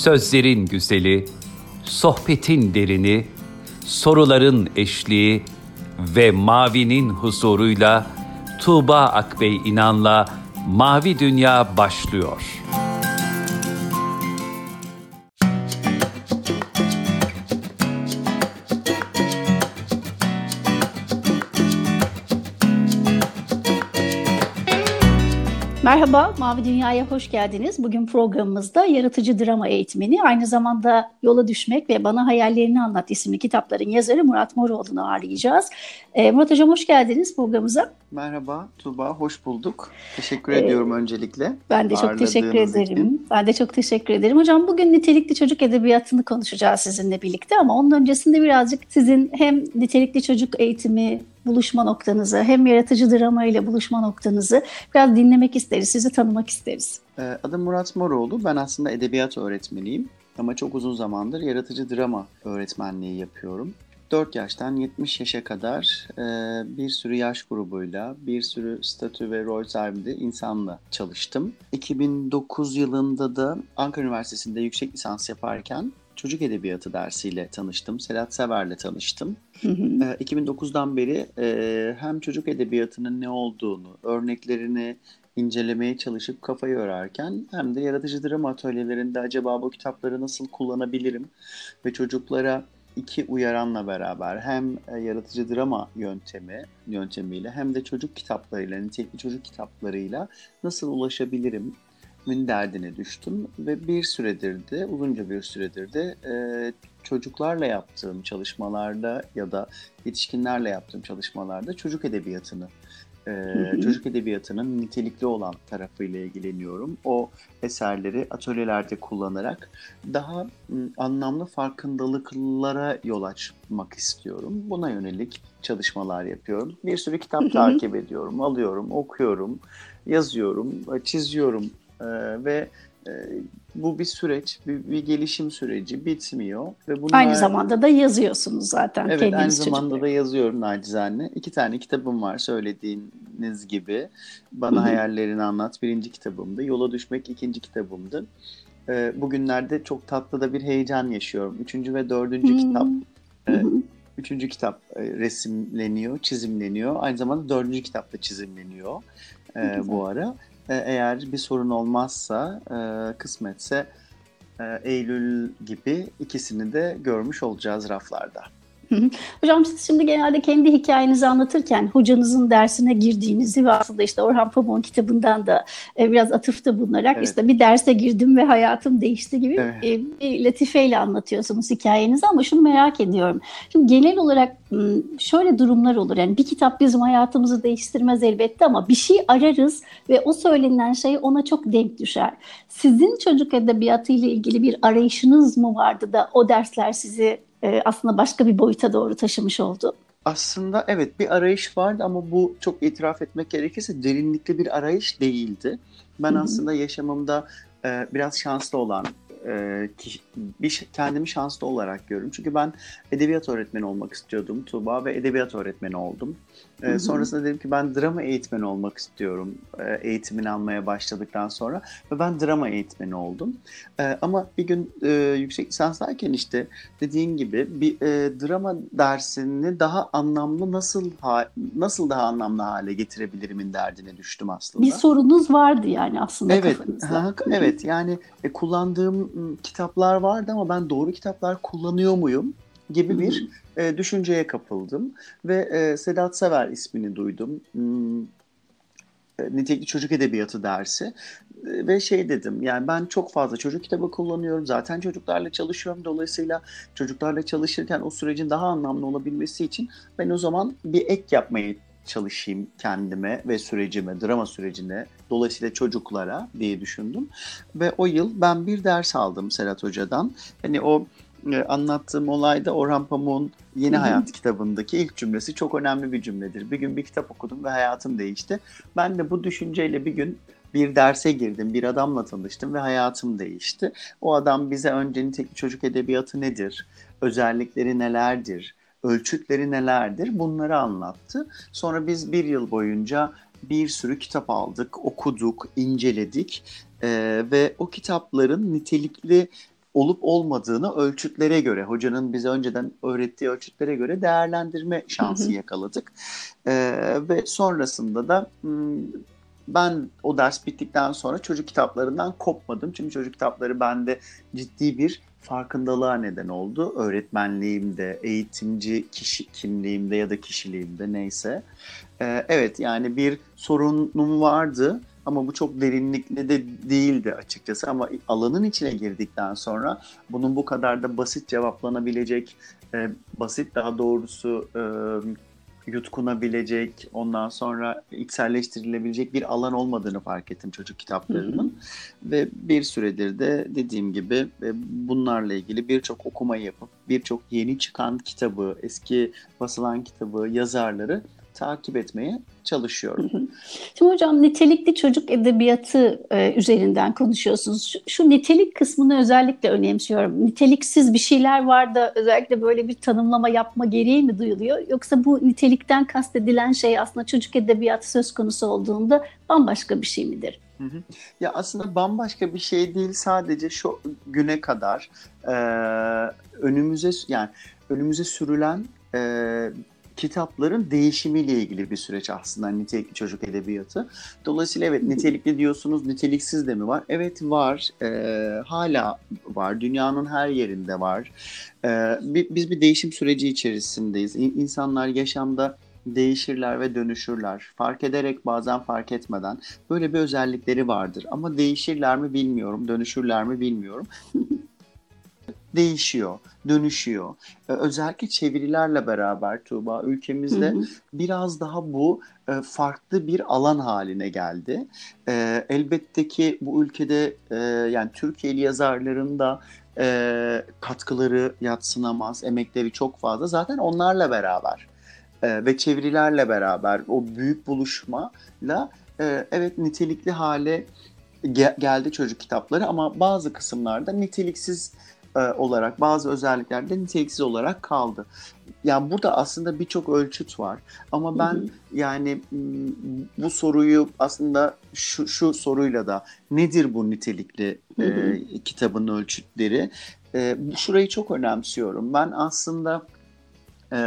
Sözlerin güzeli, sohbetin derini, soruların eşliği ve mavinin huzuruyla Tuğba Akbey İnan'la Mavi Dünya başlıyor. Merhaba, Mavi Dünya'ya hoş geldiniz. Bugün programımızda yaratıcı drama eğitmeni, aynı zamanda Yola Düşmek ve Bana Hayallerini Anlat isimli kitapların yazarı Murat Moroğlu'nu ağırlayacağız. Ee, Murat Hocam hoş geldiniz programımıza. Merhaba Tuba, hoş bulduk. Teşekkür ee, ediyorum öncelikle. Ben de çok teşekkür ederim. Için. Ben de çok teşekkür ederim. Hocam bugün nitelikli çocuk edebiyatını konuşacağız sizinle birlikte ama onun öncesinde birazcık sizin hem nitelikli çocuk eğitimi buluşma noktanızı hem yaratıcı drama ile buluşma noktanızı biraz dinlemek isteriz, sizi tanımak isteriz. Ee, adım Murat Moroğlu. Ben aslında edebiyat öğretmeniyim ama çok uzun zamandır yaratıcı drama öğretmenliği yapıyorum. 4 yaştan 70 yaşa kadar e, bir sürü yaş grubuyla, bir sürü statü ve rol sahibi insanla çalıştım. 2009 yılında da Ankara Üniversitesi'nde yüksek lisans yaparken çocuk edebiyatı dersiyle tanıştım. Sedat Sever'le tanıştım. Hı hı. 2009'dan beri e, hem çocuk edebiyatının ne olduğunu, örneklerini incelemeye çalışıp kafayı örerken hem de yaratıcı drama atölyelerinde acaba bu kitapları nasıl kullanabilirim ve çocuklara iki uyaranla beraber hem e, yaratıcı drama yöntemi yöntemiyle hem de çocuk kitaplarıyla, nitelikli çocuk kitaplarıyla nasıl ulaşabilirim min derdine düştüm. Ve bir süredir de uzunca bir süredir de e, çocuklarla yaptığım çalışmalarda ya da yetişkinlerle yaptığım çalışmalarda çocuk edebiyatını e, çocuk edebiyatının nitelikli olan tarafıyla ilgileniyorum. O eserleri atölyelerde kullanarak daha anlamlı farkındalıklara yol açmak istiyorum. Buna yönelik çalışmalar yapıyorum. Bir sürü kitap takip ediyorum, alıyorum, okuyorum, yazıyorum, çiziyorum e, ve e, bu bir süreç, bir, bir gelişim süreci bitmiyor. ve bunlar... Aynı zamanda da yazıyorsunuz zaten. Evet, aynı zamanda da yazıyorum nacizane. İki tane kitabım var söylediğiniz gibi. Bana Hı-hı. hayallerini anlat birinci kitabımdı. Yola düşmek ikinci kitabımdı. E, bugünlerde çok tatlı da bir heyecan yaşıyorum. Üçüncü ve dördüncü Hı-hı. kitap. E, üçüncü kitap e, resimleniyor, çizimleniyor. Aynı zamanda dördüncü kitap da çizimleniyor e, bu ara. E, eğer bir sorun olmazsa e, kısmetse e, Eylül gibi ikisini de görmüş olacağız raflarda. Hocam siz şimdi genelde kendi hikayenizi anlatırken hocanızın dersine girdiğinizi ve aslında işte Orhan Pamuk'un kitabından da e, biraz atıfta bulunarak evet. işte bir derse girdim ve hayatım değişti gibi evet. e, bir latifeyle anlatıyorsunuz hikayenizi ama şunu merak ediyorum. Şimdi genel olarak şöyle durumlar olur yani bir kitap bizim hayatımızı değiştirmez elbette ama bir şey ararız ve o söylenen şey ona çok denk düşer. Sizin çocuk edebiyatı ile ilgili bir arayışınız mı vardı da o dersler sizi e, aslında başka bir boyuta doğru taşımış oldu. Aslında evet bir arayış vardı ama bu çok itiraf etmek gerekirse derinlikli bir arayış değildi. Ben Hı-hı. aslında yaşamımda e, biraz şanslı olan e, bir kendimi şanslı olarak görüyorum. Çünkü ben edebiyat öğretmeni olmak istiyordum Tuğba ve edebiyat öğretmeni oldum. E, sonrasında dedim ki ben drama eğitmeni olmak istiyorum e, eğitimini almaya başladıktan sonra ve ben drama eğitmeni oldum. E, ama bir gün e, yüksek lisanstayken işte dediğin gibi bir e, drama dersini daha anlamlı nasıl ha, nasıl daha anlamlı hale getirebilirimin derdine düştüm aslında. Bir sorunuz vardı yani aslında evet, Ha, evet yani e, kullandığım kitaplar vardı ama ben doğru kitaplar kullanıyor muyum gibi bir e, düşünceye kapıldım ve e, Sedat Sever ismini duydum. Hmm, e, nitelikli çocuk edebiyatı dersi e, ve şey dedim yani ben çok fazla çocuk kitabı kullanıyorum zaten çocuklarla çalışıyorum dolayısıyla çocuklarla çalışırken o sürecin daha anlamlı olabilmesi için ben o zaman bir ek yapmayı çalışayım kendime ve sürecime, drama sürecine, dolayısıyla çocuklara diye düşündüm. Ve o yıl ben bir ders aldım Serhat Hoca'dan. Hani o e, anlattığım olayda Orhan Pamuk'un Yeni Hı-hı. Hayat kitabındaki ilk cümlesi çok önemli bir cümledir. Bir gün bir kitap okudum ve hayatım değişti. Ben de bu düşünceyle bir gün bir derse girdim, bir adamla tanıştım ve hayatım değişti. O adam bize önce nitelikli çocuk edebiyatı nedir, özellikleri nelerdir, ölçütleri nelerdir bunları anlattı. Sonra biz bir yıl boyunca bir sürü kitap aldık, okuduk, inceledik ee, ve o kitapların nitelikli olup olmadığını ölçütlere göre, hocanın bize önceden öğrettiği ölçütlere göre değerlendirme şansı yakaladık. E, ve sonrasında da hmm, ben o ders bittikten sonra çocuk kitaplarından kopmadım. Çünkü çocuk kitapları bende ciddi bir farkındalığa neden oldu. Öğretmenliğimde, eğitimci kişi kimliğimde ya da kişiliğimde neyse. Ee, evet yani bir sorunum vardı ama bu çok derinlikli de değildi açıkçası. Ama alanın içine girdikten sonra bunun bu kadar da basit cevaplanabilecek, e, basit daha doğrusu e, yutkunabilecek, ondan sonra içselleştirilebilecek bir alan olmadığını fark ettim çocuk kitaplarının. Ve bir süredir de dediğim gibi e, bunlarla ilgili birçok okuma yapıp birçok yeni çıkan kitabı, eski basılan kitabı, yazarları takip etmeye çalışıyorum. Şimdi hocam nitelikli çocuk edebiyatı e, üzerinden konuşuyorsunuz. Şu, şu nitelik kısmını özellikle önemsiyorum. Niteliksiz bir şeyler var da özellikle böyle bir tanımlama yapma gereği mi duyuluyor? Yoksa bu nitelikten kastedilen şey aslında çocuk edebiyatı söz konusu olduğunda bambaşka bir şey midir? Ya aslında bambaşka bir şey değil sadece şu güne kadar e, önümüze yani önümüze sürülen e, kitapların değişimiyle ilgili bir süreç aslında nitelikli çocuk edebiyatı. Dolayısıyla evet nitelikli diyorsunuz, niteliksiz de mi var? Evet var, e, hala var, dünyanın her yerinde var. E, biz bir değişim süreci içerisindeyiz. İnsanlar yaşamda değişirler ve dönüşürler. Fark ederek bazen fark etmeden böyle bir özellikleri vardır. Ama değişirler mi bilmiyorum, dönüşürler mi bilmiyorum değişiyor, dönüşüyor. Ee, özellikle çevirilerle beraber Tuğba ülkemizde hı hı. biraz daha bu e, farklı bir alan haline geldi. E, elbette ki bu ülkede e, yani Türkiye'li yazarların da e, katkıları yatsınamaz, emekleri çok fazla. Zaten onlarla beraber e, ve çevirilerle beraber o büyük buluşmayla e, evet nitelikli hale ge- geldi çocuk kitapları ama bazı kısımlarda niteliksiz e, olarak bazı özelliklerde niteliksiz olarak kaldı. Yani burada aslında birçok ölçüt var ama ben hı hı. yani bu soruyu aslında şu, şu soruyla da nedir bu nitelikli hı hı. E, kitabın ölçütleri? E, şurayı çok önemsiyorum. Ben aslında e,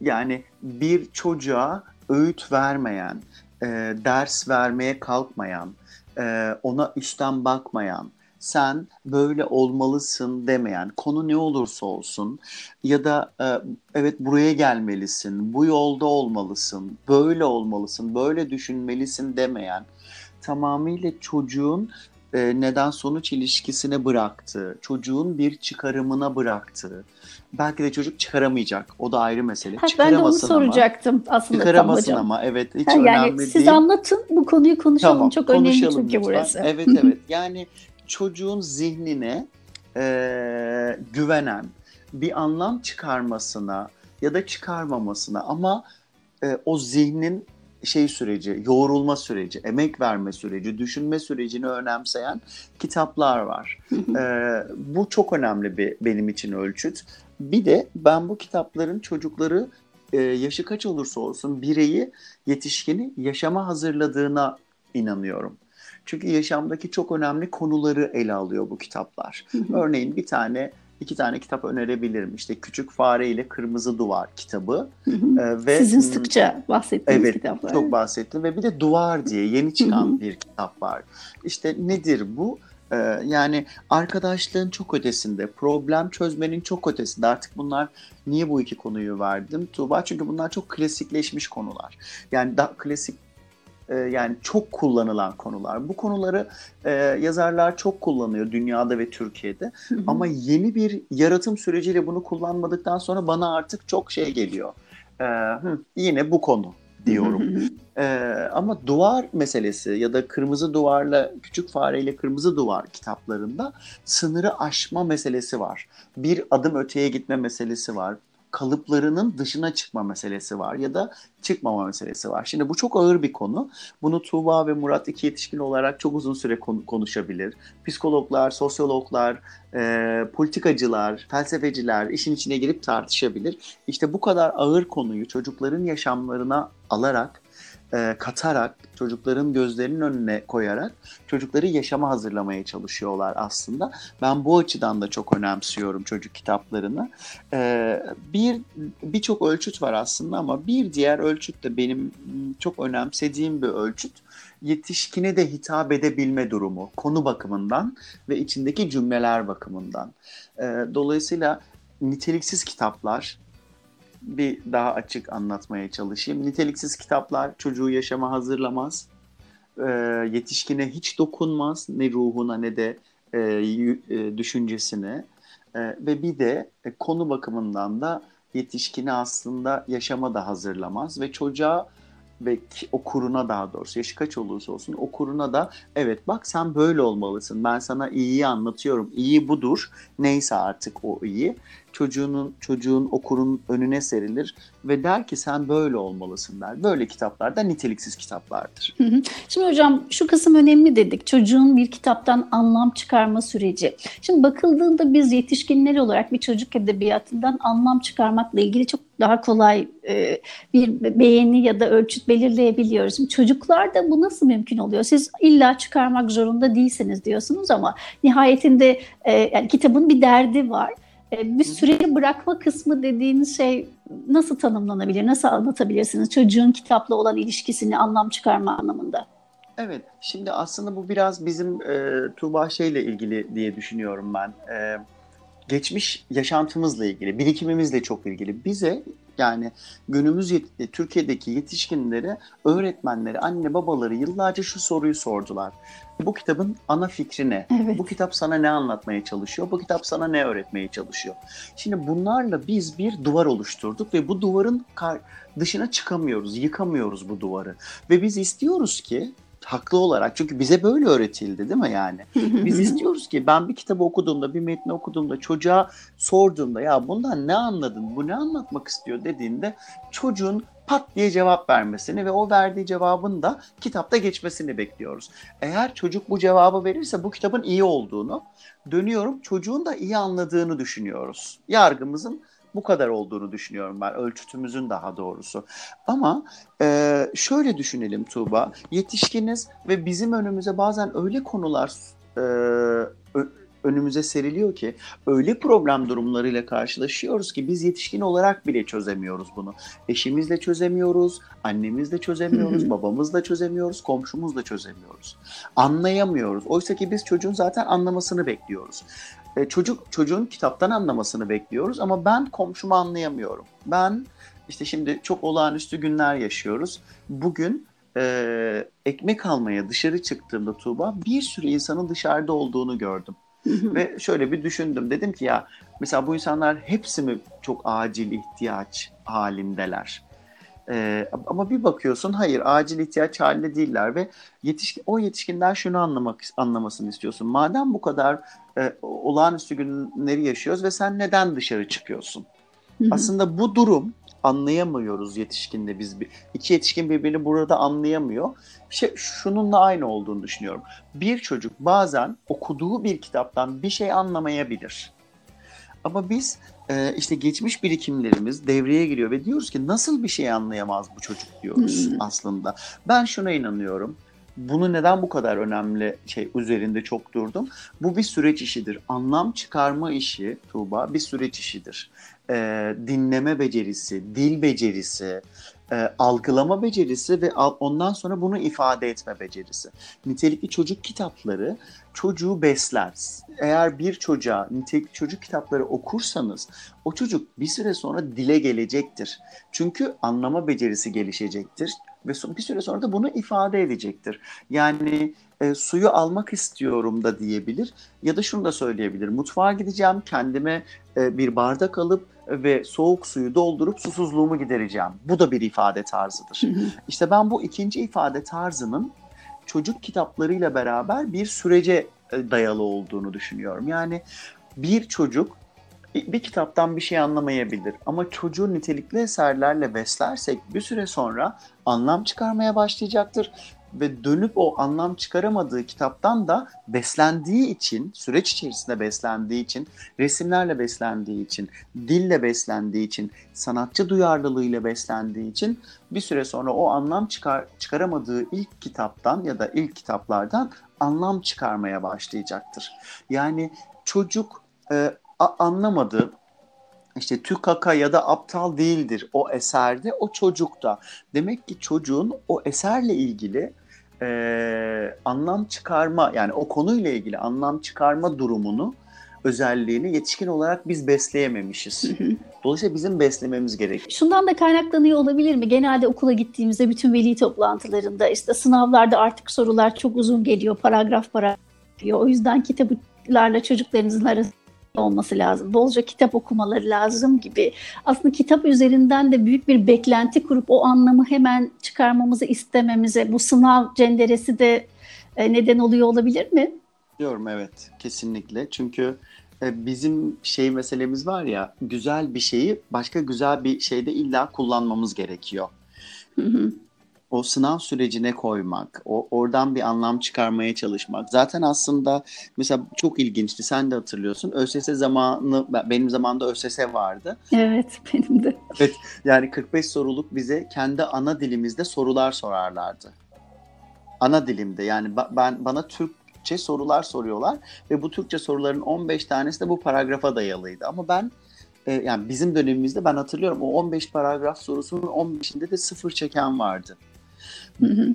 yani bir çocuğa öğüt vermeyen, e, ders vermeye kalkmayan, e, ona üstten bakmayan, sen böyle olmalısın demeyen, konu ne olursa olsun ya da e, evet buraya gelmelisin, bu yolda olmalısın, böyle olmalısın, böyle düşünmelisin demeyen, tamamıyla çocuğun e, neden sonuç ilişkisine bıraktı, çocuğun bir çıkarımına bıraktı. Belki de çocuk çıkaramayacak. O da ayrı mesele. Ha, ben de onu soracaktım ama, aslında. Çıkaramasın ama evet hiç ha, yani önemli siz değil. Siz anlatın bu konuyu konuşalım. Tamam, Çok önemli çünkü lütfen. burası. Evet evet yani çocuğun zihnine e, güvenen, bir anlam çıkarmasına ya da çıkarmamasına ama e, o zihnin şey süreci, yoğrulma süreci, emek verme süreci, düşünme sürecini önemseyen kitaplar var. e, bu çok önemli bir benim için ölçüt. Bir de ben bu kitapların çocukları e, yaşı kaç olursa olsun bireyi, yetişkini yaşama hazırladığına inanıyorum. Çünkü yaşamdaki çok önemli konuları ele alıyor bu kitaplar. Örneğin bir tane iki tane kitap önerebilirim. İşte Küçük Fare ile Kırmızı Duvar kitabı. ee, ve Sizin sıkça bahsettiğiniz evet, kitaplar. çok bahsettim ve bir de Duvar diye yeni çıkan bir kitap var. İşte nedir bu? Ee, yani arkadaşlığın çok ötesinde, problem çözmenin çok ötesinde. Artık bunlar niye bu iki konuyu verdim? Tuğba çünkü bunlar çok klasikleşmiş konular. Yani daha klasik e, yani çok kullanılan konular. Bu konuları e, yazarlar çok kullanıyor dünyada ve Türkiye'de. Hı hı. Ama yeni bir yaratım süreciyle bunu kullanmadıktan sonra bana artık çok şey geliyor. E, hı, yine bu konu diyorum. ee, ama duvar meselesi ya da kırmızı duvarla küçük fareyle kırmızı duvar kitaplarında sınırı aşma meselesi var. Bir adım öteye gitme meselesi var kalıplarının dışına çıkma meselesi var ya da çıkmama meselesi var. Şimdi bu çok ağır bir konu. Bunu Tuğba ve Murat iki yetişkin olarak çok uzun süre konuşabilir. Psikologlar, sosyologlar, e, politikacılar, felsefeciler işin içine girip tartışabilir. İşte bu kadar ağır konuyu çocukların yaşamlarına alarak e, katarak, çocukların gözlerinin önüne koyarak çocukları yaşama hazırlamaya çalışıyorlar aslında. Ben bu açıdan da çok önemsiyorum çocuk kitaplarını. E, bir birçok ölçüt var aslında ama bir diğer ölçüt de benim çok önemsediğim bir ölçüt yetişkine de hitap edebilme durumu konu bakımından ve içindeki cümleler bakımından. E, dolayısıyla niteliksiz kitaplar bir daha açık anlatmaya çalışayım. Niteliksiz kitaplar çocuğu yaşama hazırlamaz. E, yetişkine hiç dokunmaz ne ruhuna ne de e, e, düşüncesine. E, ve bir de e, konu bakımından da yetişkini aslında yaşama da hazırlamaz ve çocuğa ve okuruna daha doğrusu yaşı kaç olursa olsun okuruna da evet bak sen böyle olmalısın ben sana iyiyi anlatıyorum iyi budur neyse artık o iyi çocuğunun çocuğun okurun önüne serilir ve der ki sen böyle olmalısın der. Böyle kitaplar da niteliksiz kitaplardır. Şimdi hocam şu kısım önemli dedik. Çocuğun bir kitaptan anlam çıkarma süreci. Şimdi bakıldığında biz yetişkinler olarak bir çocuk edebiyatından anlam çıkarmakla ilgili çok daha kolay e, bir beğeni ya da ölçüt belirleyebiliyoruz. Şimdi çocuklarda bu nasıl mümkün oluyor? Siz illa çıkarmak zorunda değilsiniz diyorsunuz ama nihayetinde e, yani kitabın bir derdi var bir süreyi bırakma kısmı dediğiniz şey nasıl tanımlanabilir? Nasıl anlatabilirsiniz çocuğun kitapla olan ilişkisini anlam çıkarma anlamında? Evet, şimdi aslında bu biraz bizim e, Tuğba şeyle ilgili diye düşünüyorum ben. E, geçmiş yaşantımızla ilgili, birikimimizle çok ilgili. Bize yani günümüz yet- e, Türkiye'deki yetişkinlere, öğretmenleri, anne babaları yıllarca şu soruyu sordular. Bu kitabın ana fikri ne? Evet. Bu kitap sana ne anlatmaya çalışıyor? Bu kitap sana ne öğretmeye çalışıyor? Şimdi bunlarla biz bir duvar oluşturduk ve bu duvarın dışına çıkamıyoruz, yıkamıyoruz bu duvarı. Ve biz istiyoruz ki haklı olarak çünkü bize böyle öğretildi değil mi yani? Biz istiyoruz ki ben bir kitabı okuduğumda, bir metni okuduğumda çocuğa sorduğumda ya bundan ne anladın, bu ne anlatmak istiyor dediğinde çocuğun pat diye cevap vermesini ve o verdiği cevabın da kitapta geçmesini bekliyoruz. Eğer çocuk bu cevabı verirse bu kitabın iyi olduğunu, dönüyorum çocuğun da iyi anladığını düşünüyoruz. Yargımızın bu kadar olduğunu düşünüyorum ben. Ölçütümüzün daha doğrusu. Ama e, şöyle düşünelim Tuğba. Yetişkiniz ve bizim önümüze bazen öyle konular e, önümüze seriliyor ki öyle problem durumlarıyla karşılaşıyoruz ki biz yetişkin olarak bile çözemiyoruz bunu. Eşimizle çözemiyoruz, annemizle çözemiyoruz, babamızla çözemiyoruz, komşumuzla çözemiyoruz. Anlayamıyoruz. Oysa ki biz çocuğun zaten anlamasını bekliyoruz. E, çocuk çocuğun kitaptan anlamasını bekliyoruz ama ben komşumu anlayamıyorum. Ben işte şimdi çok olağanüstü günler yaşıyoruz. Bugün e, ekmek almaya dışarı çıktığımda Tuğba bir sürü insanın dışarıda olduğunu gördüm. Ve şöyle bir düşündüm. Dedim ki ya mesela bu insanlar hepsi mi çok acil ihtiyaç halindeler? Ee, ama bir bakıyorsun hayır acil ihtiyaç halinde değiller ve yetişkin, o yetişkinler şunu anlamak anlamasını istiyorsun. Madem bu kadar e, olağanüstü günleri yaşıyoruz ve sen neden dışarı çıkıyorsun? Aslında bu durum anlayamıyoruz yetişkinde biz. Bir, iki yetişkin birbirini burada anlayamıyor. Şey, şununla aynı olduğunu düşünüyorum. Bir çocuk bazen okuduğu bir kitaptan bir şey anlamayabilir. Ama biz e, işte geçmiş birikimlerimiz devreye giriyor ve diyoruz ki nasıl bir şey anlayamaz bu çocuk diyoruz hmm. aslında. Ben şuna inanıyorum. Bunu neden bu kadar önemli şey üzerinde çok durdum? Bu bir süreç işidir. Anlam çıkarma işi Tuğba bir süreç işidir e, dinleme becerisi, dil becerisi, e, algılama becerisi ve al, ondan sonra bunu ifade etme becerisi. Nitelikli çocuk kitapları çocuğu besler. Eğer bir çocuğa nitelikli çocuk kitapları okursanız o çocuk bir süre sonra dile gelecektir. Çünkü anlama becerisi gelişecektir ve bir süre sonra da bunu ifade edecektir. Yani e, suyu almak istiyorum da diyebilir ya da şunu da söyleyebilir. Mutfağa gideceğim, kendime e, bir bardak alıp ve soğuk suyu doldurup susuzluğumu gidereceğim. Bu da bir ifade tarzıdır. İşte ben bu ikinci ifade tarzının çocuk kitaplarıyla beraber bir sürece e, dayalı olduğunu düşünüyorum. Yani bir çocuk bir kitaptan bir şey anlamayabilir ama çocuğu nitelikli eserlerle beslersek bir süre sonra anlam çıkarmaya başlayacaktır ve dönüp o anlam çıkaramadığı kitaptan da beslendiği için, süreç içerisinde beslendiği için, resimlerle beslendiği için, dille beslendiği için, sanatçı duyarlılığıyla beslendiği için bir süre sonra o anlam çıkar, çıkaramadığı ilk kitaptan ya da ilk kitaplardan anlam çıkarmaya başlayacaktır. Yani çocuk e, anlamadı, işte tükaka ya da aptal değildir o eserde, o çocukta. Demek ki çocuğun o eserle ilgili e, anlam çıkarma yani o konuyla ilgili anlam çıkarma durumunu özelliğini yetişkin olarak biz besleyememişiz. Dolayısıyla bizim beslememiz gerekiyor. Şundan da kaynaklanıyor olabilir mi? Genelde okula gittiğimizde bütün veli toplantılarında işte sınavlarda artık sorular çok uzun geliyor, paragraf paragraf. O yüzden kitaplarla çocuklarınızın arasında olması lazım. Bolca kitap okumaları lazım gibi. Aslında kitap üzerinden de büyük bir beklenti kurup o anlamı hemen çıkarmamızı istememize bu sınav cenderesi de e, neden oluyor olabilir mi? Diyorum evet kesinlikle. Çünkü e, bizim şey meselemiz var ya güzel bir şeyi başka güzel bir şeyde illa kullanmamız gerekiyor. Hı hı o sınav sürecine koymak, o oradan bir anlam çıkarmaya çalışmak. Zaten aslında mesela çok ilginçti. Sen de hatırlıyorsun. ÖSS zamanı benim zamanımda ÖSS vardı. Evet, benim de. Evet. Yani 45 soruluk bize kendi ana dilimizde sorular sorarlardı. Ana dilimde. Yani ben bana Türkçe sorular soruyorlar ve bu Türkçe soruların 15 tanesi de bu paragrafa dayalıydı. Ama ben e, yani bizim dönemimizde ben hatırlıyorum o 15 paragraf sorusunun 15'inde de sıfır çeken vardı. Hı hı.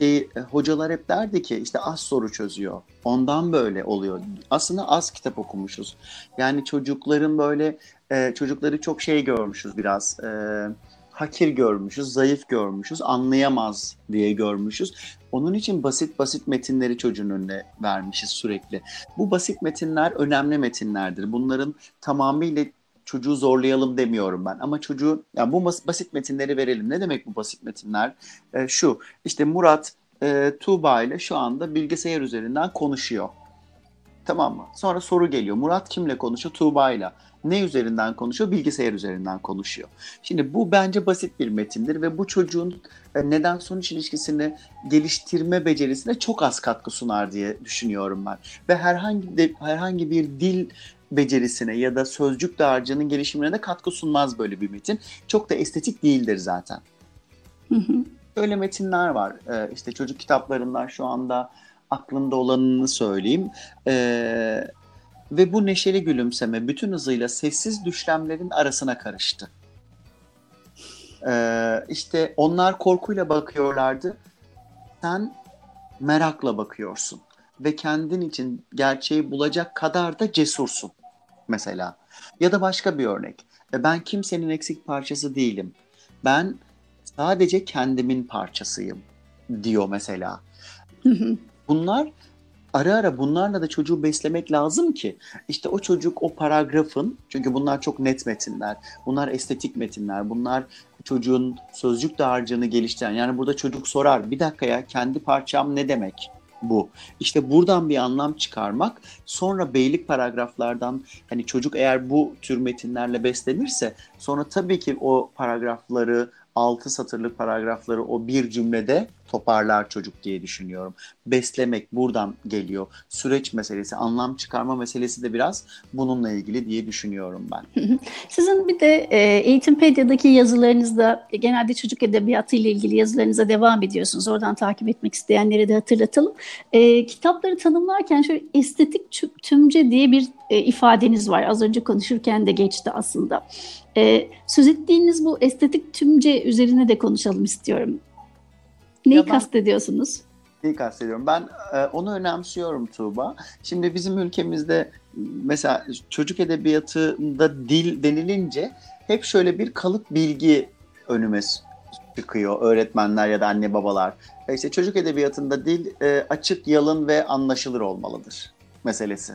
E, hocalar hep derdi ki işte az soru çözüyor. Ondan böyle oluyor. Aslında az kitap okumuşuz. Yani çocukların böyle e, çocukları çok şey görmüşüz biraz. E, hakir görmüşüz, zayıf görmüşüz, anlayamaz diye görmüşüz. Onun için basit basit metinleri çocuğun önüne vermişiz sürekli. Bu basit metinler önemli metinlerdir. Bunların tamamıyla çocuğu zorlayalım demiyorum ben. Ama çocuğu yani bu basit metinleri verelim. Ne demek bu basit metinler? E, şu işte Murat e, Tuğba ile şu anda bilgisayar üzerinden konuşuyor. Tamam mı? Sonra soru geliyor. Murat kimle konuşuyor? Tuğba ile. Ne üzerinden konuşuyor? Bilgisayar üzerinden konuşuyor. Şimdi bu bence basit bir metindir ve bu çocuğun e, neden sonuç ilişkisini geliştirme becerisine çok az katkı sunar diye düşünüyorum ben. Ve herhangi de, herhangi bir dil becerisine ya da sözcük dağarcığının gelişimine de katkı sunmaz böyle bir metin. Çok da estetik değildir zaten. Hı Öyle metinler var. Ee, işte çocuk kitaplarından şu anda aklımda olanını söyleyeyim. Ee, ve bu neşeli gülümseme bütün hızıyla sessiz düşlemlerin arasına karıştı. Ee, işte onlar korkuyla bakıyorlardı. Sen merakla bakıyorsun ve kendin için gerçeği bulacak kadar da cesursun mesela. Ya da başka bir örnek. E, ben kimsenin eksik parçası değilim. Ben sadece kendimin parçasıyım diyor mesela. Bunlar ara ara bunlarla da çocuğu beslemek lazım ki işte o çocuk o paragrafın çünkü bunlar çok net metinler. Bunlar estetik metinler. Bunlar çocuğun sözcük dağarcığını geliştiren. Yani burada çocuk sorar bir dakika ya kendi parçam ne demek? Bu. İşte buradan bir anlam çıkarmak sonra beylik paragraflardan hani çocuk eğer bu tür metinlerle beslenirse sonra tabii ki o paragrafları 6 satırlık paragrafları o bir cümlede toparlar çocuk diye düşünüyorum. Beslemek buradan geliyor. Süreç meselesi, anlam çıkarma meselesi de biraz bununla ilgili diye düşünüyorum ben. Sizin bir de e, Eğitimpedia'daki yazılarınızda e, genelde çocuk edebiyatı ile ilgili yazılarınıza devam ediyorsunuz. Oradan takip etmek isteyenlere de hatırlatalım. E, kitapları tanımlarken şöyle estetik tümce diye bir e, ifadeniz var. Az önce konuşurken de geçti aslında. E, söz ettiğiniz bu estetik tümce üzerine de konuşalım istiyorum. Neyi ya ben, kastediyorsunuz? Neyi kastediyorum? Ben e, onu önemsiyorum Tuğba. Şimdi bizim ülkemizde mesela çocuk edebiyatında dil denilince hep şöyle bir kalıp bilgi önüme çıkıyor öğretmenler ya da anne babalar. E, işte çocuk edebiyatında dil e, açık, yalın ve anlaşılır olmalıdır meselesi.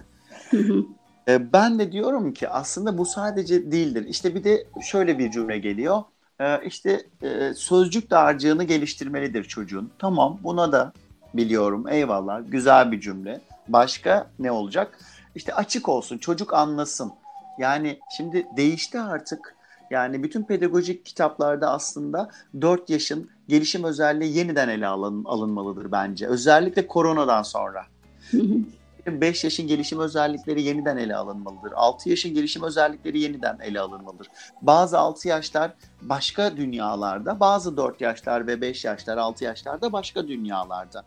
E, ben de diyorum ki aslında bu sadece değildir. İşte bir de şöyle bir cümle geliyor. E, işte e, sözcük dağarcığını geliştirmelidir çocuğun. Tamam buna da biliyorum eyvallah güzel bir cümle. Başka ne olacak? İşte açık olsun çocuk anlasın. Yani şimdi değişti artık. Yani bütün pedagojik kitaplarda aslında 4 yaşın gelişim özelliği yeniden ele alın, alınmalıdır bence. Özellikle koronadan sonra. 5 yaşın gelişim özellikleri yeniden ele alınmalıdır. 6 yaşın gelişim özellikleri yeniden ele alınmalıdır. Bazı 6 yaşlar başka dünyalarda, bazı 4 yaşlar ve 5 yaşlar, 6 yaşlarda başka dünyalarda.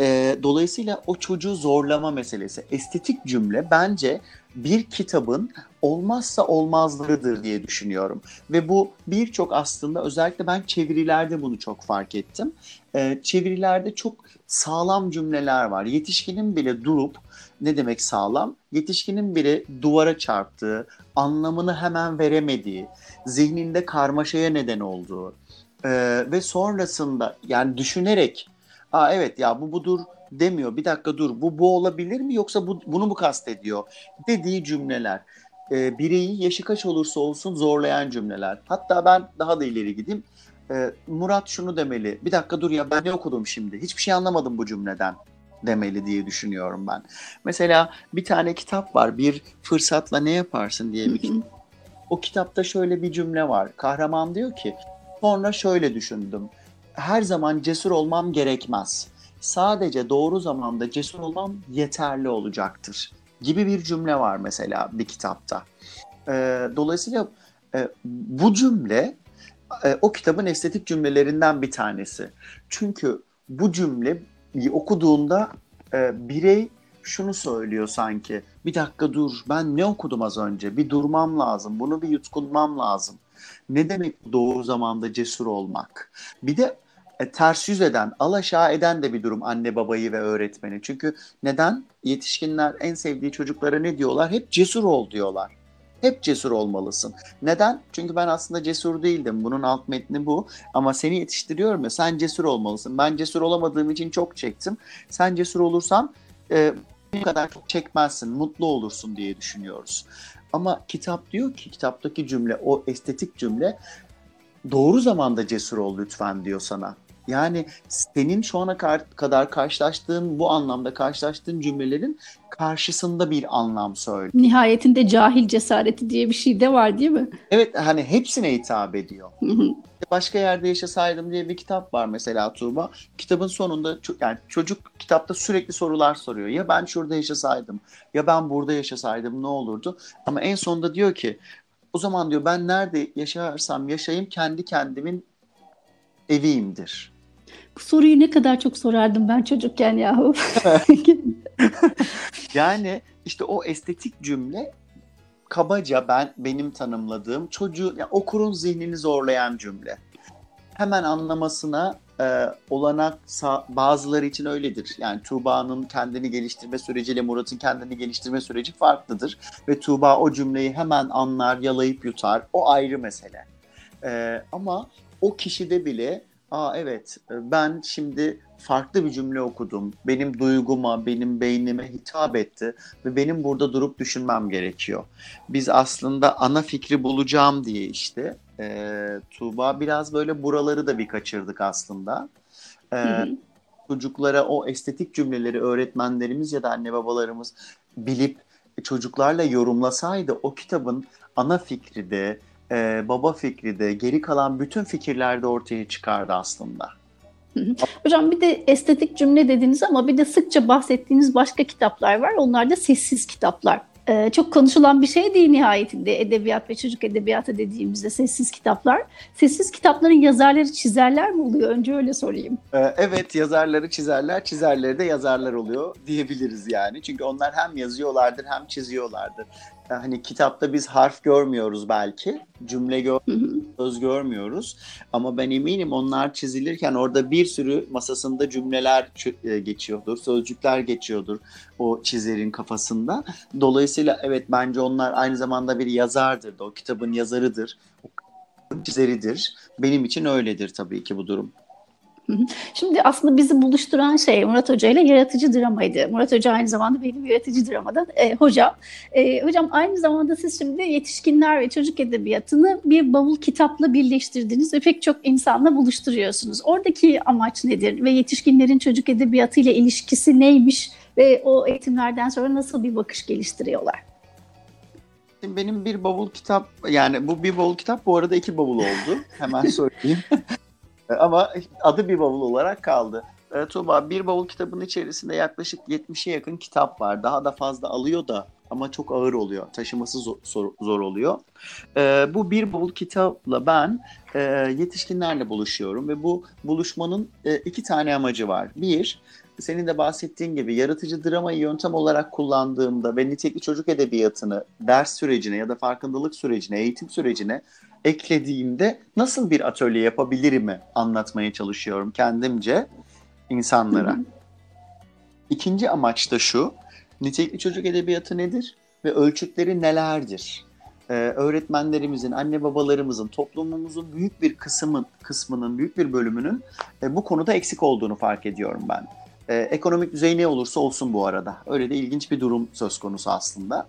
E, dolayısıyla o çocuğu zorlama meselesi. Estetik cümle bence bir kitabın olmazsa olmazlarıdır diye düşünüyorum. Ve bu birçok aslında özellikle ben çevirilerde bunu çok fark ettim. E, çevirilerde çok sağlam cümleler var. Yetişkinin bile durup ne demek sağlam? Yetişkinin bile duvara çarptığı, anlamını hemen veremediği, zihninde karmaşaya neden olduğu e, ve sonrasında yani düşünerek Aa evet ya bu budur demiyor. Bir dakika dur bu bu olabilir mi yoksa bu, bunu mu kastediyor dediği cümleler. E, bireyi yaşı kaç olursa olsun zorlayan cümleler. Hatta ben daha da ileri gideyim. E, Murat şunu demeli. Bir dakika dur ya ben ne okudum şimdi? Hiçbir şey anlamadım bu cümleden demeli diye düşünüyorum ben. Mesela bir tane kitap var. Bir fırsatla ne yaparsın diye bir kitap. O kitapta şöyle bir cümle var. Kahraman diyor ki sonra şöyle düşündüm her zaman cesur olmam gerekmez. Sadece doğru zamanda cesur olmam yeterli olacaktır gibi bir cümle var mesela bir kitapta. E, dolayısıyla e, bu cümle e, o kitabın estetik cümlelerinden bir tanesi. Çünkü bu cümle okuduğunda e, birey şunu söylüyor sanki. Bir dakika dur ben ne okudum az önce? Bir durmam lazım. Bunu bir yutkunmam lazım. Ne demek doğru zamanda cesur olmak? Bir de e, ters yüz eden, alaşağı eden de bir durum anne babayı ve öğretmeni. Çünkü neden? Yetişkinler en sevdiği çocuklara ne diyorlar? Hep cesur ol diyorlar. Hep cesur olmalısın. Neden? Çünkü ben aslında cesur değildim. Bunun alt metni bu. Ama seni yetiştiriyorum ya sen cesur olmalısın. Ben cesur olamadığım için çok çektim. Sen cesur olursan e, bu kadar çok çekmezsin, mutlu olursun diye düşünüyoruz. Ama kitap diyor ki, kitaptaki cümle, o estetik cümle doğru zamanda cesur ol lütfen diyor sana. Yani senin şu ana kadar karşılaştığın bu anlamda karşılaştığın cümlelerin karşısında bir anlam söylüyor. Nihayetinde cahil cesareti diye bir şey de var değil mi? Evet hani hepsine hitap ediyor. Başka yerde yaşasaydım diye bir kitap var mesela Tuğba. Kitabın sonunda yani çocuk kitapta sürekli sorular soruyor. Ya ben şurada yaşasaydım ya ben burada yaşasaydım ne olurdu? Ama en sonunda diyor ki o zaman diyor ben nerede yaşarsam yaşayayım kendi kendimin eviyimdir. Bu soruyu ne kadar çok sorardım ben çocukken yahu. yani işte o estetik cümle kabaca ben benim tanımladığım çocuğu yani okurun zihnini zorlayan cümle. Hemen anlamasına e, olanak bazıları için öyledir. Yani Tuğba'nın kendini geliştirme süreciyle Murat'ın kendini geliştirme süreci farklıdır. Ve Tuğba o cümleyi hemen anlar, yalayıp yutar. O ayrı mesele. E, ama o kişide bile Aa evet ben şimdi farklı bir cümle okudum. Benim duyguma, benim beynime hitap etti ve benim burada durup düşünmem gerekiyor. Biz aslında ana fikri bulacağım diye işte e, Tuğba biraz böyle buraları da bir kaçırdık aslında. E, Çocuklara o estetik cümleleri öğretmenlerimiz ya da anne babalarımız bilip çocuklarla yorumlasaydı o kitabın ana fikri de e, baba fikri de geri kalan bütün fikirler de ortaya çıkardı aslında. Hocam bir de estetik cümle dediniz ama bir de sıkça bahsettiğiniz başka kitaplar var. Onlar da sessiz kitaplar. Ee, çok konuşulan bir şey değil nihayetinde edebiyat ve çocuk edebiyatı dediğimizde sessiz kitaplar. Sessiz kitapların yazarları çizerler mi oluyor? Önce öyle sorayım. Ee, evet yazarları çizerler, çizerleri de yazarlar oluyor diyebiliriz yani. Çünkü onlar hem yazıyorlardır hem çiziyorlardır hani kitapta biz harf görmüyoruz belki, cümle gör söz görmüyoruz ama ben eminim onlar çizilirken orada bir sürü masasında cümleler e, geçiyordur, sözcükler geçiyordur o çizerin kafasında. Dolayısıyla evet bence onlar aynı zamanda bir yazardır da o kitabın yazarıdır, o çizeridir. Benim için öyledir tabii ki bu durum. Şimdi aslında bizi buluşturan şey Murat Hoca ile yaratıcı dramaydı. Murat Hoca aynı zamanda benim yaratıcı dramadan e, hocam. E, hocam aynı zamanda siz şimdi yetişkinler ve çocuk edebiyatını bir bavul kitapla birleştirdiniz ve pek çok insanla buluşturuyorsunuz. Oradaki amaç nedir ve yetişkinlerin çocuk edebiyatı ile ilişkisi neymiş ve o eğitimlerden sonra nasıl bir bakış geliştiriyorlar? Benim bir bavul kitap yani bu bir bavul kitap bu arada iki bavul oldu. Hemen söyleyeyim. Ama adı bir bavul olarak kaldı. E, Tuğba bir bavul kitabının içerisinde yaklaşık 70'e yakın kitap var. Daha da fazla alıyor da ama çok ağır oluyor. Taşıması zor, zor, zor oluyor. E, bu bir bavul kitapla ben e, yetişkinlerle buluşuyorum ve bu buluşmanın e, iki tane amacı var. Bir, senin de bahsettiğin gibi yaratıcı dramayı yöntem olarak kullandığımda ve nitekli çocuk edebiyatını ders sürecine ya da farkındalık sürecine, eğitim sürecine eklediğimde nasıl bir atölye yapabilirim anlatmaya çalışıyorum kendimce insanlara. İkinci amaç da şu, nitekli çocuk edebiyatı nedir ve ölçütleri nelerdir? Ee, öğretmenlerimizin, anne babalarımızın, toplumumuzun büyük bir kısmın, kısmının, büyük bir bölümünün e, bu konuda eksik olduğunu fark ediyorum ben. Ee, ekonomik düzey ne olursa olsun bu arada. Öyle de ilginç bir durum söz konusu aslında.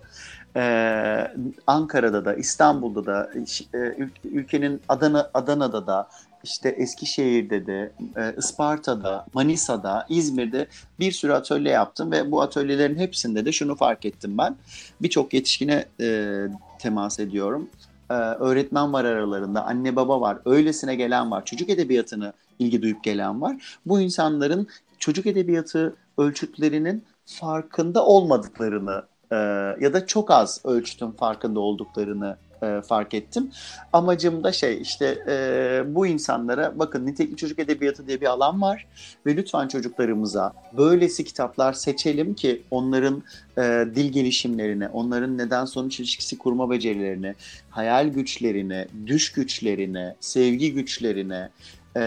Ee, Ankara'da da, İstanbul'da da, e, ülkenin Adana, Adana'da da, işte Eskişehir'de de, e, Isparta'da, Manisa'da, İzmir'de bir sürü atölye yaptım ve bu atölyelerin hepsinde de şunu fark ettim ben. Birçok yetişkine e, temas ediyorum. E, öğretmen var aralarında, anne baba var, öylesine gelen var, çocuk edebiyatını ilgi duyup gelen var. Bu insanların çocuk edebiyatı ölçütlerinin farkında olmadıklarını e, ya da çok az ölçütün farkında olduklarını e, fark ettim. Amacım da şey işte e, bu insanlara bakın nitekli çocuk edebiyatı diye bir alan var ve lütfen çocuklarımıza böylesi kitaplar seçelim ki onların e, dil gelişimlerine, onların neden sonuç ilişkisi kurma becerilerine, hayal güçlerine, düş güçlerine, sevgi güçlerine, e,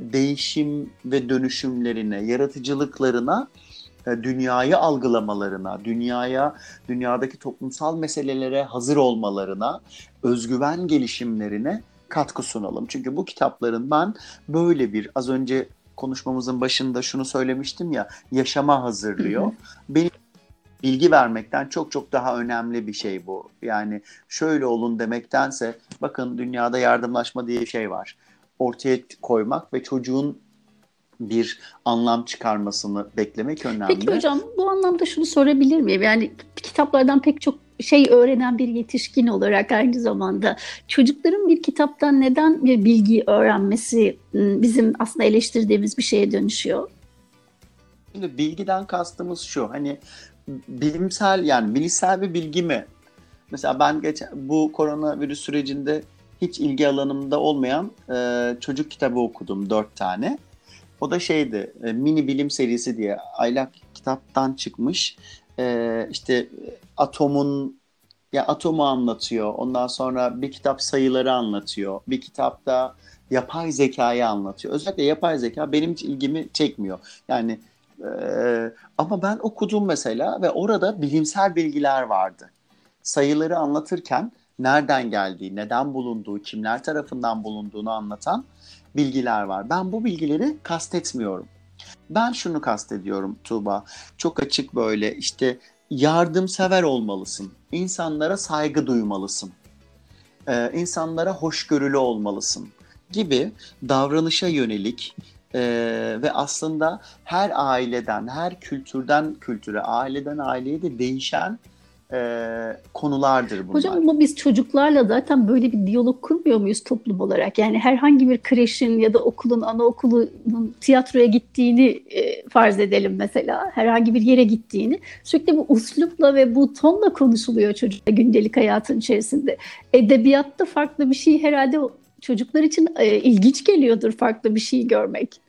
değişim ve dönüşümlerine, yaratıcılıklarına dünyayı algılamalarına, dünyaya, dünyadaki toplumsal meselelere hazır olmalarına, özgüven gelişimlerine katkı sunalım. Çünkü bu kitapların ben böyle bir az önce konuşmamızın başında şunu söylemiştim ya yaşama hazırlıyor. Benim bilgi vermekten çok çok daha önemli bir şey bu. Yani şöyle olun demektense bakın dünyada yardımlaşma diye bir şey var. Ortaya koymak ve çocuğun bir anlam çıkarmasını beklemek önemli. Peki hocam bu anlamda şunu sorabilir miyim? Yani kitaplardan pek çok şey öğrenen bir yetişkin olarak aynı zamanda çocukların bir kitaptan neden bir bilgi öğrenmesi ıı, bizim aslında eleştirdiğimiz bir şeye dönüşüyor? Şimdi bilgiden kastımız şu hani bilimsel yani bilişsel bir bilgi mi? Mesela ben geçen bu koronavirüs sürecinde hiç ilgi alanımda olmayan e, çocuk kitabı okudum dört tane. O da şeydi e, mini bilim serisi diye aylak kitaptan çıkmış. E, işte atomun ya atomu anlatıyor. Ondan sonra bir kitap sayıları anlatıyor. Bir kitapta yapay zekayı anlatıyor. Özellikle yapay zeka benim hiç ilgimi çekmiyor. Yani e, ama ben okudum mesela ve orada bilimsel bilgiler vardı. Sayıları anlatırken nereden geldiği, neden bulunduğu, kimler tarafından bulunduğunu anlatan bilgiler var. Ben bu bilgileri kastetmiyorum. Ben şunu kastediyorum Tuğba. Çok açık böyle işte yardımsever olmalısın. İnsanlara saygı duymalısın. Ee, insanlara hoşgörülü olmalısın gibi davranışa yönelik e, ve aslında her aileden, her kültürden kültüre, aileden aileye de değişen e, konulardır bunlar. Hocam ama biz çocuklarla zaten böyle bir diyalog kurmuyor muyuz toplum olarak? Yani herhangi bir kreşin ya da okulun, anaokulunun tiyatroya gittiğini e, farz edelim mesela. Herhangi bir yere gittiğini. Sürekli bu uslupla ve bu tonla konuşuluyor çocukla gündelik hayatın içerisinde. Edebiyatta farklı bir şey herhalde çocuklar için e, ilginç geliyordur farklı bir şey görmek.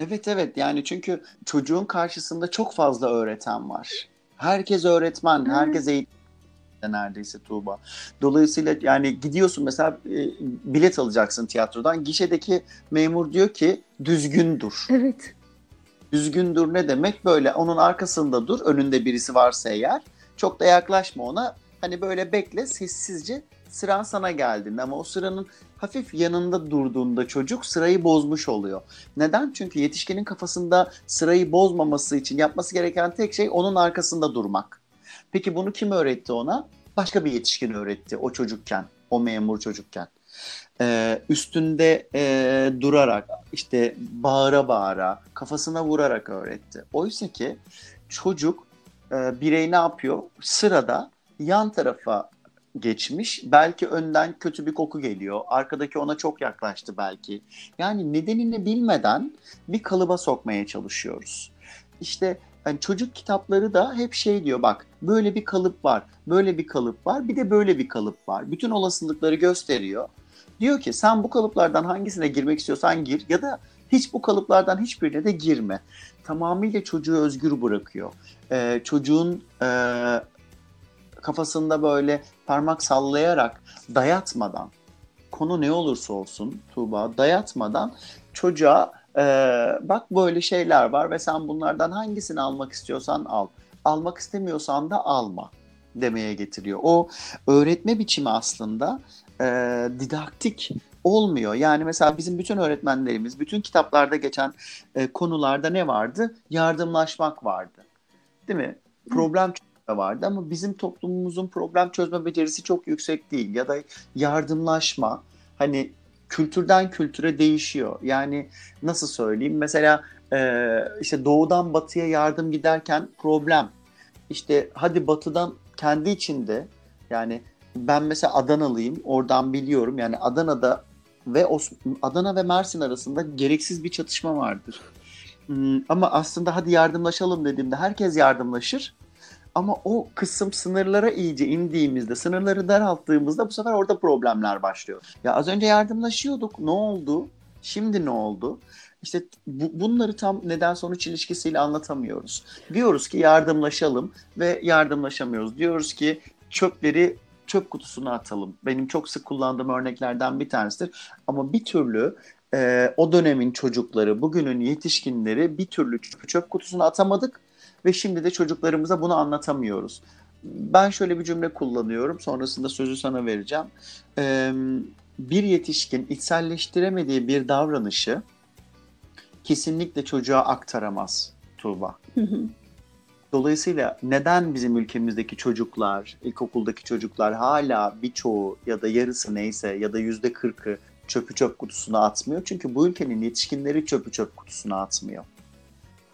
Evet evet yani çünkü çocuğun karşısında çok fazla öğreten var. Herkes öğretmen, herkes eğitim neredeyse Tuğba. Dolayısıyla yani gidiyorsun mesela e, bilet alacaksın tiyatrodan. Gişedeki memur diyor ki düzgün dur. Evet. Düzgün dur ne demek? Böyle onun arkasında dur. Önünde birisi varsa eğer. Çok da yaklaşma ona. Hani böyle bekle sessizce sıran sana geldiğinde ama o sıranın hafif yanında durduğunda çocuk sırayı bozmuş oluyor. Neden? Çünkü yetişkinin kafasında sırayı bozmaması için yapması gereken tek şey onun arkasında durmak. Peki bunu kim öğretti ona? Başka bir yetişkin öğretti o çocukken, o memur çocukken. Ee, üstünde e, durarak, işte bağıra bağıra, kafasına vurarak öğretti. Oysa ki çocuk, e, birey ne yapıyor? Sırada yan tarafa geçmiş. Belki önden kötü bir koku geliyor. Arkadaki ona çok yaklaştı belki. Yani nedenini bilmeden bir kalıba sokmaya çalışıyoruz. İşte yani çocuk kitapları da hep şey diyor bak böyle bir kalıp var, böyle bir kalıp var, bir de böyle bir kalıp var. Bütün olasılıkları gösteriyor. Diyor ki sen bu kalıplardan hangisine girmek istiyorsan gir ya da hiç bu kalıplardan hiçbirine de girme. Tamamıyla çocuğu özgür bırakıyor. Ee, çocuğun e, kafasında böyle parmak sallayarak dayatmadan, konu ne olursa olsun Tuğba dayatmadan çocuğa e, bak böyle şeyler var ve sen bunlardan hangisini almak istiyorsan al. Almak istemiyorsan da alma demeye getiriyor. O öğretme biçimi aslında e, didaktik olmuyor. Yani mesela bizim bütün öğretmenlerimiz, bütün kitaplarda geçen e, konularda ne vardı? Yardımlaşmak vardı. Değil mi? Problem çözme vardı ama bizim toplumumuzun problem çözme becerisi çok yüksek değil. Ya da yardımlaşma hani kültürden kültüre değişiyor. Yani nasıl söyleyeyim? Mesela e, işte doğudan batıya yardım giderken problem. İşte hadi batıdan kendi içinde yani ben mesela Adanalıyım. Oradan biliyorum. Yani Adana'da ve Adana ve Mersin arasında gereksiz bir çatışma vardır. Hmm, ama aslında hadi yardımlaşalım dediğimde herkes yardımlaşır. Ama o kısım sınırlara iyice indiğimizde, sınırları daralttığımızda bu sefer orada problemler başlıyor. Ya az önce yardımlaşıyorduk. Ne oldu? Şimdi ne oldu? İşte bu, bunları tam neden sonuç ilişkisiyle anlatamıyoruz. Diyoruz ki yardımlaşalım ve yardımlaşamıyoruz. Diyoruz ki çöpleri çöp kutusuna atalım. Benim çok sık kullandığım örneklerden bir tanesidir. Ama bir türlü e, o dönemin çocukları, bugünün yetişkinleri bir türlü çöp kutusuna atamadık ve şimdi de çocuklarımıza bunu anlatamıyoruz. Ben şöyle bir cümle kullanıyorum. Sonrasında sözü sana vereceğim. E, bir yetişkin içselleştiremediği bir davranışı kesinlikle çocuğa aktaramaz Tuğba. Dolayısıyla neden bizim ülkemizdeki çocuklar, ilkokuldaki çocuklar hala birçoğu ya da yarısı neyse ya da yüzde kırkı çöpü çöp kutusuna atmıyor? Çünkü bu ülkenin yetişkinleri çöpü çöp kutusuna atmıyor.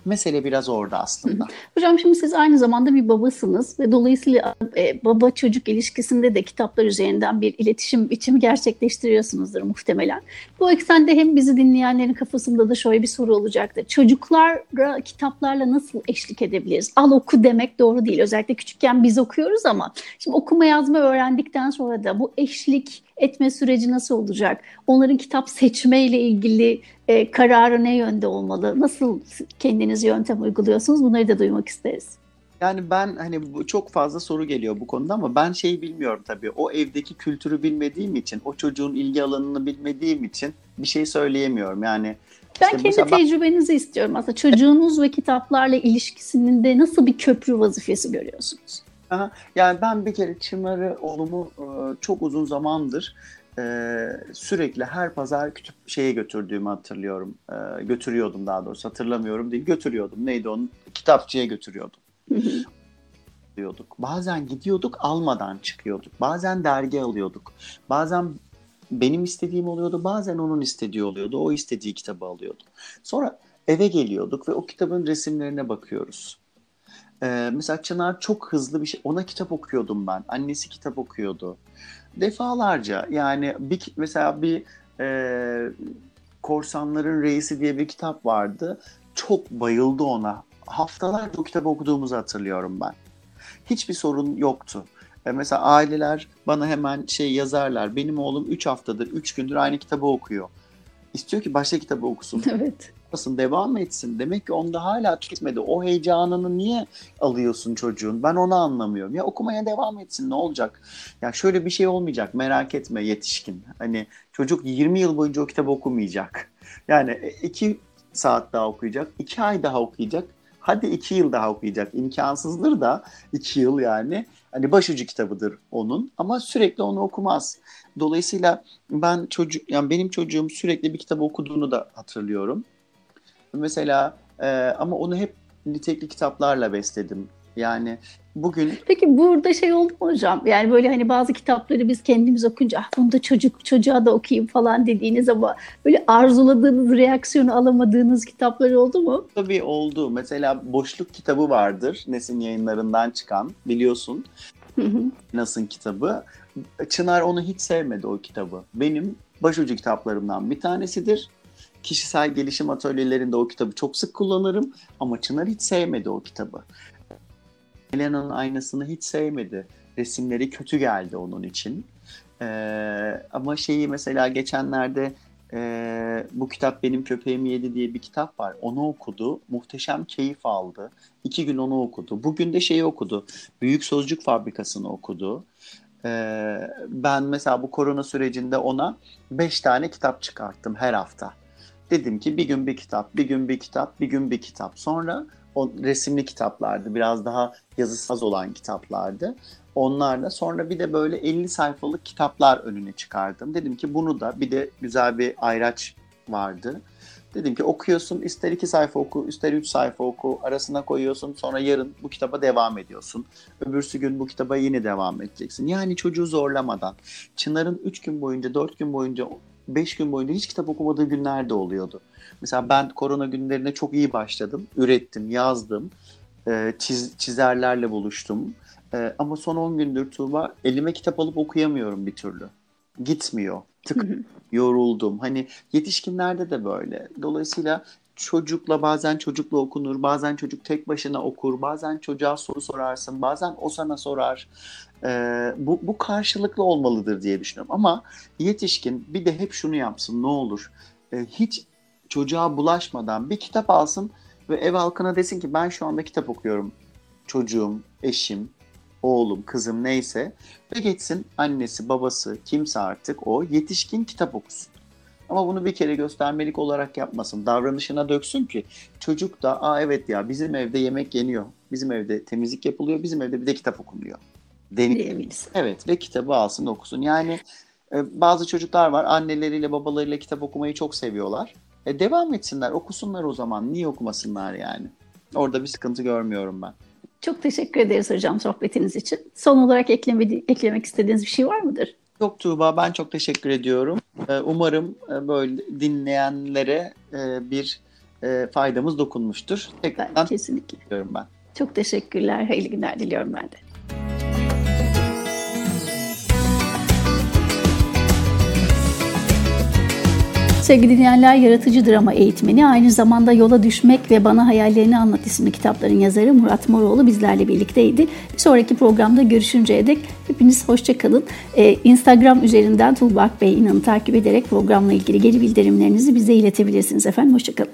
Mesele biraz orada aslında. Hocam şimdi siz aynı zamanda bir babasınız ve dolayısıyla e, baba çocuk ilişkisinde de kitaplar üzerinden bir iletişim biçimi gerçekleştiriyorsunuzdur muhtemelen. Bu eksende hem bizi dinleyenlerin kafasında da şöyle bir soru olacaktır. Çocuklara kitaplarla nasıl eşlik edebiliriz? Al oku demek doğru değil. Özellikle küçükken biz okuyoruz ama şimdi okuma yazma öğrendikten sonra da bu eşlik etme süreci nasıl olacak? Onların kitap seçme ile ilgili e, kararı ne yönde olmalı? Nasıl kendiniz yöntem uyguluyorsunuz? Bunları da duymak isteriz. Yani ben hani bu çok fazla soru geliyor bu konuda ama ben şeyi bilmiyorum tabii. O evdeki kültürü bilmediğim için, o çocuğun ilgi alanını bilmediğim için bir şey söyleyemiyorum. Yani ben işte kendi tecrübenizi ben... istiyorum aslında. Çocuğunuz ve kitaplarla ilişkisinin de nasıl bir köprü vazifesi görüyorsunuz? Aha, yani ben bir kere Çınar'ı oğlumu e, çok uzun zamandır e, sürekli her pazar kütüp şeye götürdüğümü hatırlıyorum. E, götürüyordum daha doğrusu hatırlamıyorum değil götürüyordum. Neydi onun? Kitapçıya götürüyordum. diyorduk. Bazen gidiyorduk almadan çıkıyorduk. Bazen dergi alıyorduk. Bazen benim istediğim oluyordu. Bazen onun istediği oluyordu. O istediği kitabı alıyordu. Sonra eve geliyorduk ve o kitabın resimlerine bakıyoruz. Ee, mesela Çınar çok hızlı bir şey. Ona kitap okuyordum ben. Annesi kitap okuyordu. Defalarca yani bir mesela bir e, Korsanların Reisi diye bir kitap vardı. Çok bayıldı ona. Haftalarca o kitabı okuduğumuzu hatırlıyorum ben. Hiçbir sorun yoktu. E mesela aileler bana hemen şey yazarlar. Benim oğlum 3 haftadır, 3 gündür aynı kitabı okuyor. İstiyor ki başka kitabı okusun. Evet yapmasın, devam etsin. Demek ki onda hala tüketmedi. O heyecanını niye alıyorsun çocuğun? Ben onu anlamıyorum. Ya okumaya devam etsin ne olacak? Ya şöyle bir şey olmayacak merak etme yetişkin. Hani çocuk 20 yıl boyunca o kitabı okumayacak. Yani iki saat daha okuyacak, iki ay daha okuyacak. Hadi iki yıl daha okuyacak. İmkansızdır da iki yıl yani. Hani başucu kitabıdır onun ama sürekli onu okumaz. Dolayısıyla ben çocuk yani benim çocuğum sürekli bir kitap okuduğunu da hatırlıyorum. Mesela e, ama onu hep nitekli kitaplarla besledim. Yani bugün... Peki burada şey oldu mu hocam? Yani böyle hani bazı kitapları biz kendimiz okunca ah bunu da çocuk çocuğa da okuyayım falan dediğiniz ama böyle arzuladığınız reaksiyonu alamadığınız kitaplar oldu mu? Tabii oldu. Mesela Boşluk kitabı vardır. Nesin yayınlarından çıkan biliyorsun. Nas'ın kitabı. Çınar onu hiç sevmedi o kitabı. Benim başucu kitaplarımdan bir tanesidir. Kişisel gelişim atölyelerinde o kitabı çok sık kullanırım ama Çınar hiç sevmedi o kitabı. Elena'nın aynasını hiç sevmedi. Resimleri kötü geldi onun için. Ee, ama şeyi mesela geçenlerde e, bu kitap benim köpeğimi yedi diye bir kitap var. Onu okudu. Muhteşem keyif aldı. İki gün onu okudu. Bugün de şeyi okudu. Büyük Sözcük Fabrikası'nı okudu. Ee, ben mesela bu korona sürecinde ona beş tane kitap çıkarttım her hafta. Dedim ki bir gün bir kitap, bir gün bir kitap, bir gün bir kitap. Sonra o resimli kitaplardı. Biraz daha yazısız olan kitaplardı. Onlarla sonra bir de böyle 50 sayfalık kitaplar önüne çıkardım. Dedim ki bunu da bir de güzel bir ayraç vardı. Dedim ki okuyorsun ister iki sayfa oku ister üç sayfa oku arasına koyuyorsun sonra yarın bu kitaba devam ediyorsun. Öbürsü gün bu kitaba yine devam edeceksin. Yani çocuğu zorlamadan. Çınar'ın üç gün boyunca dört gün boyunca beş gün boyunca hiç kitap okumadığı günler de oluyordu. Mesela ben korona günlerine çok iyi başladım. Ürettim, yazdım. E, çiz, çizerlerle buluştum. E, ama son 10 gündür Tuğba elime kitap alıp okuyamıyorum bir türlü. Gitmiyor. Tık yoruldum. Hani yetişkinlerde de böyle. Dolayısıyla çocukla bazen çocukla okunur, bazen çocuk tek başına okur, bazen çocuğa soru sorarsın, bazen o sana sorar. Ee, bu, bu karşılıklı olmalıdır diye düşünüyorum. Ama yetişkin bir de hep şunu yapsın ne olur. Ee, hiç çocuğa bulaşmadan bir kitap alsın ve ev halkına desin ki ben şu anda kitap okuyorum. Çocuğum, eşim, oğlum, kızım neyse ve geçsin annesi, babası, kimse artık o yetişkin kitap okusun. Ama bunu bir kere göstermelik olarak yapmasın. Davranışına döksün ki çocuk da aa evet ya bizim evde yemek yeniyor. Bizim evde temizlik yapılıyor. Bizim evde bir de kitap okunuyor. Diyebiliriz. Evet ve kitabı alsın okusun. Yani e, bazı çocuklar var anneleriyle babalarıyla kitap okumayı çok seviyorlar. E, devam etsinler okusunlar o zaman. Niye okumasınlar yani? Orada bir sıkıntı görmüyorum ben. Çok teşekkür ederiz hocam sohbetiniz için. Son olarak ekleme, eklemek istediğiniz bir şey var mıdır? Yok Tuğba ben çok teşekkür ediyorum. Ee, umarım e, böyle dinleyenlere e, bir e, faydamız dokunmuştur. Tekrardan ben, kesinlikle. diyorum ben. Çok teşekkürler. Hayırlı günler diliyorum ben de. Sevgili dinleyenler, Yaratıcı Drama Eğitmeni, aynı zamanda Yola Düşmek ve Bana Hayallerini Anlat isimli kitapların yazarı Murat Moroğlu bizlerle birlikteydi. Bir sonraki programda görüşünceye dek hepiniz hoşçakalın. Ee, Instagram üzerinden Tulbak Bey inanı takip ederek programla ilgili geri bildirimlerinizi bize iletebilirsiniz efendim. Hoşçakalın.